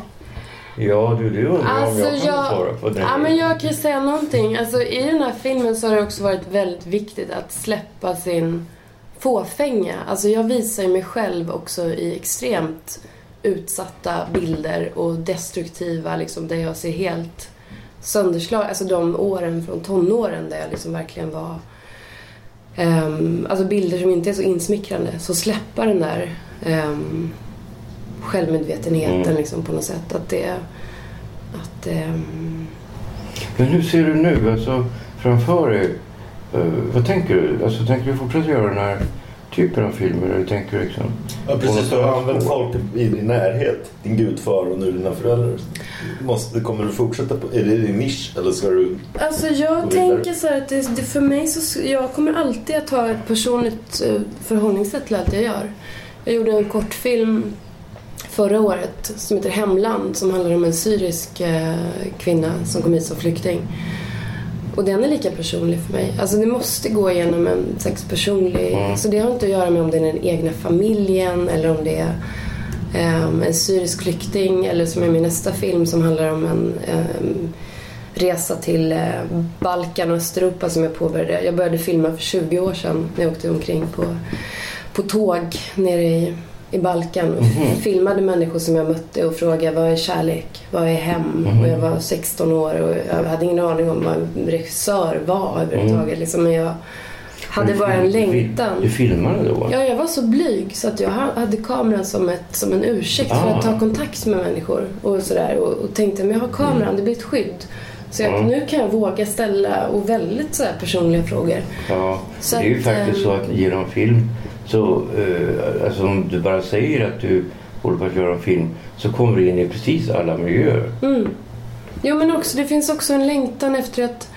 Ja, du, du undrar om Alltså jag kan jag, svara på den. ja, men jag kan ju säga någonting. Alltså, I den här filmen så har det också varit väldigt viktigt att släppa sin fåfänga. Alltså, jag visar ju mig själv också i extremt utsatta bilder och destruktiva, liksom, där jag ser helt sönderslag. Alltså de åren från tonåren där jag liksom verkligen var... ehm, alltså bilder som inte är så insmickrande. Så släppa den där um, självmedvetenheten Mm. liksom, på något sätt. Att det... Att, ehm, Men hur ser du nu, alltså framför dig? Eh, vad tänker du? Alltså, tänker du fortsätta göra den här typen av filmer? Eller tänker du liksom... Ja, precis. Du har använt folk i din närhet. Din gudfar och nu dina föräldrar. Måste, kommer du fortsätta på... Är det din nisch eller ska du... Alltså jag tänker så här att det, det för mig så... Jag kommer alltid att ha ett personligt eh, förhållningssätt till allt jag gör. Jag gjorde en kortfilm förra året som heter Hemland som handlar om en syrisk eh, kvinna som kom hit som flykting. Och den är lika personlig för mig. Alltså det måste gå igenom en slags personlig... Mm. Så det har inte att göra med om det är den egna familjen eller om det är ehm, en syrisk flykting eller som är min nästa film som handlar om en ehm, resa till eh, Balkan och Östeuropa som jag påbörjade. Jag började filma för 20 år sedan när jag åkte omkring på, på tåg nere i, i Balkan och filmade människor som jag mötte och frågade vad är kärlek? Vad är hem? Och jag var 16 år och jag hade ingen aning om vad en regissör var överhuvudtaget. Liksom, men jag hade bara en längtan. Du filmade då? Ja, jag var så blyg så att jag ha- hade kameran som, ett, som en ursäkt för Ah. att ta kontakt med människor och sådär. Och, och tänkte, men jag har kameran, det blir ett skydd. Så jag, Mm. nu kan jag våga ställa och väldigt så här personliga frågor. Ja, Så det är ju att, faktiskt ehm, så att genom film så, eh, alltså om du bara säger att du håller på att göra en film så kommer du in i precis alla miljöer. Mm. Jo men också, det finns också en längtan efter att...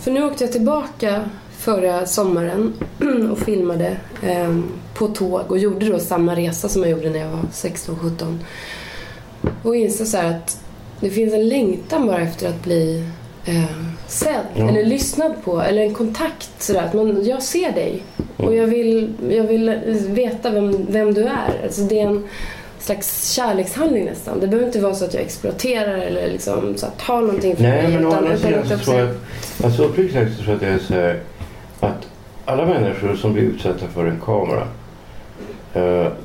För nu åkte jag tillbaka förra sommaren och filmade eh, på tåg och gjorde då samma resa som jag gjorde när jag var 16-17. Och insåg så här att det finns en längtan bara efter att bli eh, sedd Ja. eller lyssnad på eller en kontakt sådär. Att man, jag ser dig och jag vill, jag vill veta vem, vem du är. Alltså det är en slags kärlekshandling nästan. Det behöver inte vara så att jag exploaterar eller liksom så att ta någonting från Nej, dig. men å andra sidan så tror jag alltså uppriktigt sagt så tror jag att det är så här att alla människor som blir utsatta för en kamera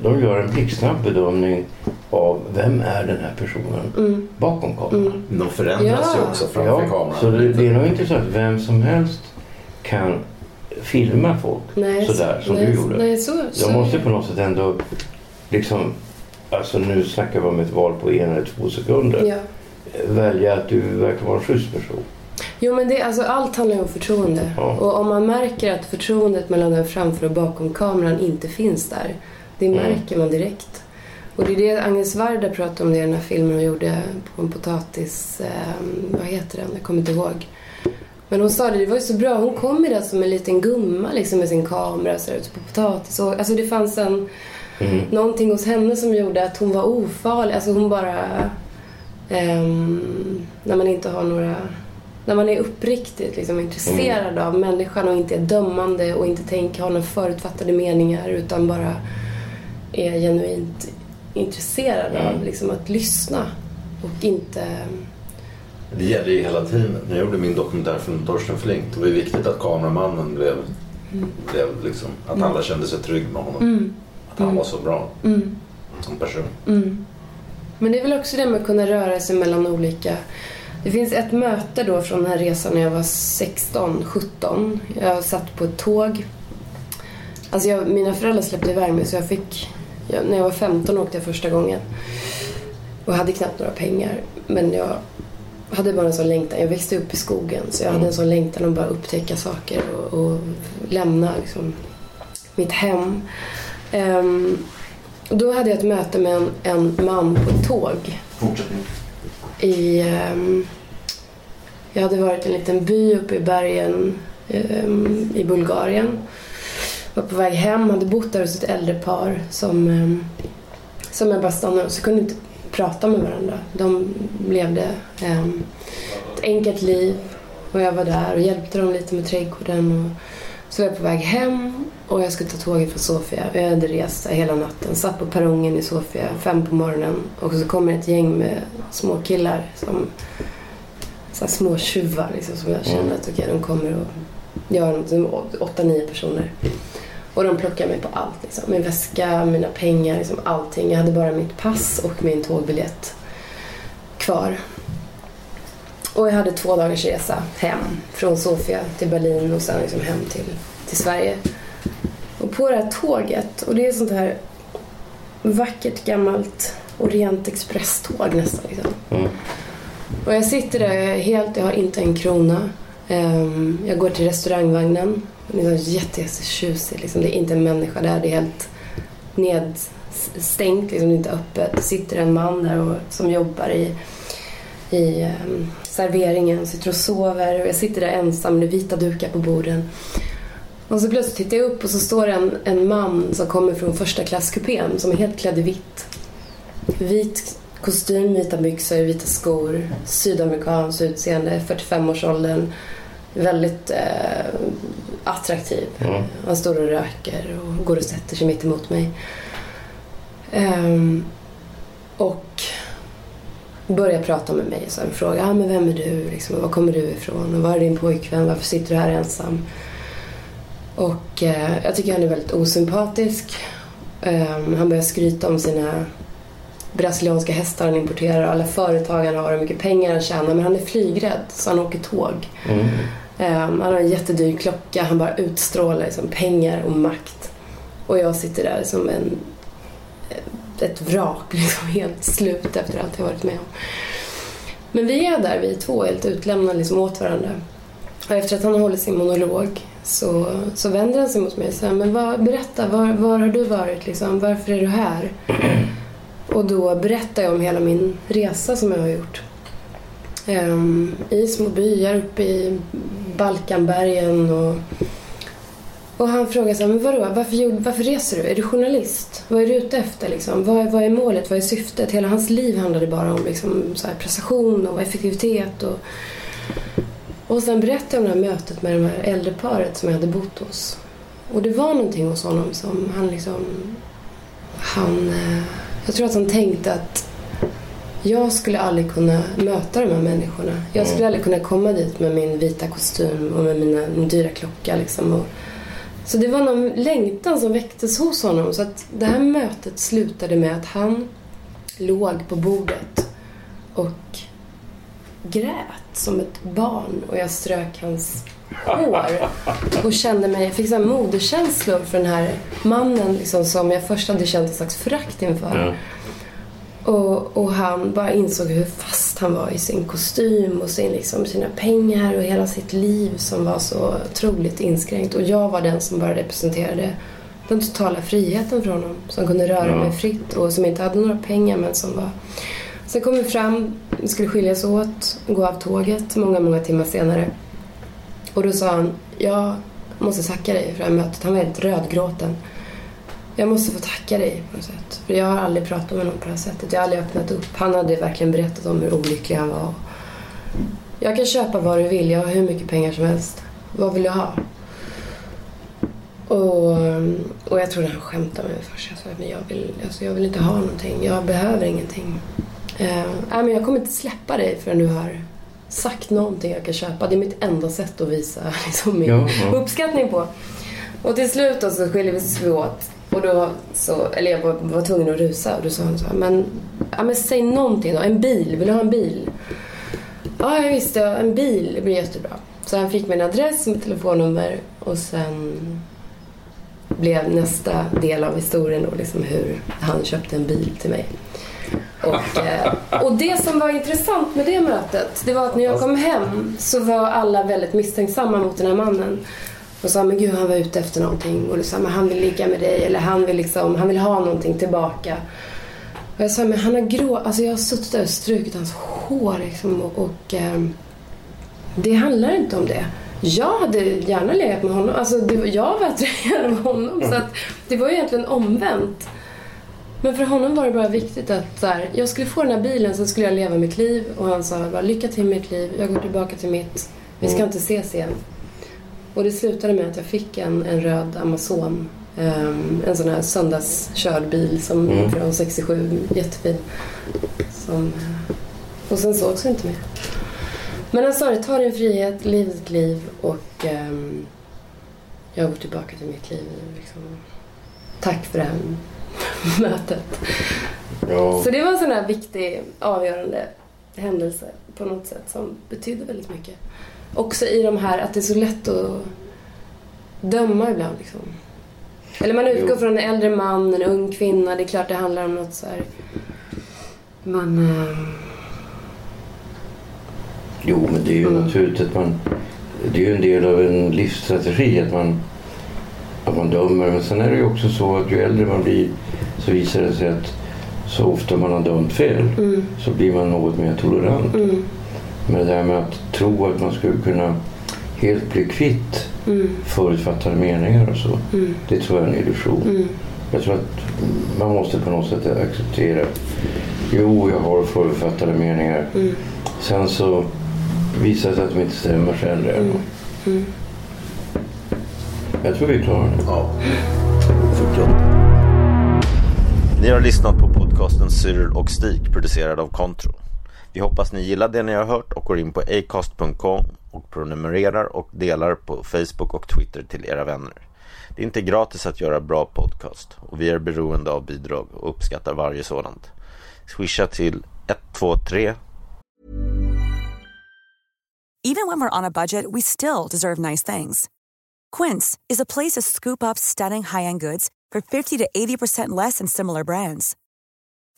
de gör en blixtsnabb bedömning av vem är den här personen Mm. bakom kameran. De förändras ju Ja. också framför Ja, kameran. så det, det är nog inte så att vem som helst kan filma folk Nej, sådär som nej, du gjorde. Nej, så, så. Jag måste på något sätt ändå liksom, alltså nu snackar vi om ett val på en eller två sekunder. Ja. Välja att du verkar vara en schysst person. Jo men det, alltså, allt handlar ju om förtroende. Ja. Och om man märker att förtroendet mellan den framför och bakom kameran inte finns där. Det Mm. märker man direkt. Och det är det Agnes Varda pratade om det i den här filmen hon gjorde på en potatis... Eh, vad heter den? Jag kommer inte ihåg. Men hon sa det, det var ju så bra. Hon kom ju där som en liten gumma liksom med sin kamera så ute på potatis. Och, alltså det fanns en... Mm. Någonting hos henne som gjorde att hon var ofarlig. Alltså hon bara... ehm, när man inte har några... När man är uppriktigt liksom, intresserad av människan och inte är dömande och inte tänker ha några förutfattade meningar utan bara är genuint intresserad av liksom, att lyssna och inte... Det gäller ju hela tiden. När jag gjorde min dokumentär för Torsten Flink det var ju viktigt att kameramannen blev, blev liksom, att alla kände sig trygg med honom. Att han var så bra som person. Men det är väl också det med att kunna röra sig mellan olika... Det finns ett möte då från den här resan när jag var 16, 17. Jag satt på ett tåg. Alltså jag, mina föräldrar släppte iväg mig så jag fick... Jag, när jag var 15 åkte jag första gången. Och hade knappt några pengar. Men jag hade bara en sån längtan. Jag växte upp i skogen så jag hade en sån längtan att bara upptäcka saker och, och lämna liksom, mitt hem. Och då hade jag ett möte med en, en man på ett tåg Fortsättning. i... ehm, jag hade varit i en liten by uppe i bergen ehm, i Bulgarien. Var på väg hem, hade bott där hos ett äldre par som, ehm, som jag bara stannade hos. Jag kunde inte prata med varandra. De levde ehm, ett enkelt liv och jag var där och hjälpte dem lite med trädgården. Och, så var jag på väg hem och jag skulle ta tåget från Sofia. Jag hade rest hela natten. Satt på perrongen i Sofia fem på morgonen. Och så kommer ett gäng med små killar som så här små tjuvar liksom, som jag kände att okej, de kommer och gör något. Åtta, nio personer. Och de plockar mig på allt. Liksom. Min väska, mina pengar, liksom allting. Jag hade bara mitt pass och min tågbiljett kvar. Och jag hade två dagars resa hem från Sofia till Berlin och sen liksom hem till, till Sverige. Och på det här tåget, och det är sånt här vackert gammalt Orient Express-tåg nästan. Liksom. Mm. Och jag sitter där, helt, jag har inte en krona. Ehm, jag går till restaurangvagnen. Den är så jätte, liksom. Det är inte en människa där, det är helt nedstängt, liksom. det är inte öppet. Det sitter en man där och, som jobbar i i um, serveringen, sitter och sover och jag sitter där ensam med vita dukar på borden. Och så plötsligt tittar jag upp och så står en, en man som kommer från första klasskupén som är helt klädd i vitt. Vit kostym, vita byxor, vita skor, sydamerikanskt utseende, 45-årsåldern. Väldigt eh, attraktiv. Mm. Han står och röker och går och sätter sig mitt emot mig. Ehm, och börjar prata med mig. Så han frågar ah, men vem är du? Liksom, och var kommer du ifrån? Och var är din pojkvän? Varför sitter du här ensam? Och eh, jag tycker han är väldigt osympatisk. Ehm, han börjar skryta om sina brasilianska hästar han importerar och alla företag han har och hur mycket pengar han tjänar. Men han är flygrädd så han åker tåg. Mm. Ehm, han har en jättedyr klocka. Han bara utstrålar liksom, pengar och makt. Och jag sitter där som en, ett vrak, liksom helt slut efter allt jag varit med om. Men vi är där, vi två helt utlämnade liksom åt varandra. Och efter att han har hållit sin monolog så, så vänder han sig mot mig och säger men vad, berätta, var, var har du varit liksom? Varför är du här? Och då berättar jag om hela min resa som jag har gjort. Ehm, um, I små byar uppe i Balkanbergen och och han frågar så här, men vadå, varför, varför reser du? Är du journalist? Vad är du ute efter liksom? Vad, vad är målet? Vad är syftet? Hela hans liv handlade bara om liksom, så här, prestation och effektivitet. Och, och sen berättade jag om det här mötet med det här äldre paret som jag hade bott hos. Och det var någonting hos honom som han liksom... Han... Eh, jag tror att han tänkte att jag skulle aldrig kunna möta de här människorna. Jag skulle aldrig kunna komma dit med min vita kostym och med mina, min dyra klocka liksom. Och, så det var någon längtan som väcktes hos honom. Så att det här mötet slutade med att han låg på bordet och grät som ett barn och jag strök hans hår och kände mig, jag fick så moderkänslor för den här mannen liksom, som jag först hade känt ett slags förakt inför. Ja. Och, och, han bara insåg hur fast han var i sin kostym och sin, liksom, sina pengar och hela sitt liv som var så otroligt inskränkt. Och jag var den som bara representerade den totala friheten för honom. Som kunde röra mig fritt och som inte hade några pengar men som var... Sen kom vi fram, vi skulle skiljas åt, gå av tåget många, många timmar senare. Och då sa han, jag måste tacka dig för det här mötet. Han var helt rödgråten. Jag måste få tacka dig på något sätt. För jag har aldrig pratat med någon på det här sättet. Jag har aldrig öppnat upp. Han hade verkligen berättat om hur olycklig han var. Jag kan köpa vad du vill. Jag har hur mycket pengar som helst. Vad vill du ha? Och, och jag trodde han skämtade med mig först. Jag sa men jag vill, alltså jag vill inte ha någonting. Jag behöver ingenting. Uh, men jag kommer inte släppa dig förrän du har sagt någonting jag kan köpa. Det är mitt enda sätt att visa liksom, min ja, ja. uppskattning på. Och till slut då så skiljer vi oss åt. Och då så, eller jag var, var tvungen att rusa och då sa han så här, men, ja, men säg någonting då. En bil, vill du ha en bil? Ja, jag visste, en bil det blir jättebra. Så han fick min adress, mitt telefonnummer och sen blev nästa del av historien då liksom hur han köpte en bil till mig. Och, eh, och det som var intressant med det mötet, det var att när jag kom hem så var alla väldigt misstänksamma mot den här mannen. Och sa, men gud han var ute efter någonting. Och sa, men han vill ligga med dig. Eller han vill, liksom, han vill ha någonting tillbaka. Och jag sa, men han har grå... Alltså jag har suttit där och strukit hans hår liksom. Och, och eh, det handlar inte om det. Jag hade gärna legat med honom. Alltså det, jag var attraherad av honom. Så att det var egentligen omvänt. Men för honom var det bara viktigt att så här, jag skulle få den här bilen, så skulle jag leva mitt liv. Och han sa bara, lycka till med mitt liv. Jag går tillbaka till mitt. Vi ska mm. inte ses igen. Och det slutade med att jag fick en, en röd Amazon. Um, en sån här söndagskörd bil som mm. från 67, jättefin. Som, eh, och sen sågs vi inte mer. Men han sa det, ta din frihet, liv ditt liv och um, jag går tillbaka till mitt liv. Liksom. Tack för det här mötet. Ja. Så det var en sån här viktig, avgörande händelse på något sätt som betydde väldigt mycket också i de här att det är så lätt att döma ibland. Liksom. Eller man utgår jo. från en äldre man, en ung kvinna. Det är klart det handlar om något så här... Man... Äh... Jo, men det är ju mm. naturligt att man... Det är ju en del av en livsstrategi att man, att man dömer. Men sen är det ju också så att ju äldre man blir så visar det sig att så ofta man har dömt fel mm. så blir man något mer tolerant. Mm. Men det där med att tro att man skulle kunna helt bli kvitt mm. förutfattade meningar och så. Mm. Det tror jag är en illusion. Mm. Jag tror att man måste på något sätt acceptera. Jo, jag har förutfattade meningar. Mm. Sen så visar det sig att de inte stämmer sen. Mm. Mm. Jag tror vi klarar det. Ja. Ni har lyssnat på podcasten Cyril och Stig producerad av Kontro. Vi hoppas ni gillar det ni har hört och går in på acast.com och prenumererar och delar på Facebook och Twitter till era vänner. Det är inte gratis att göra bra podcast och vi är beroende av bidrag och uppskattar varje sådant. Swisha till 123 Even when we're on a budget we still deserve nice things. Quince is a place to scoop up stunning high-end goods for 50 to 80% less than similar brands.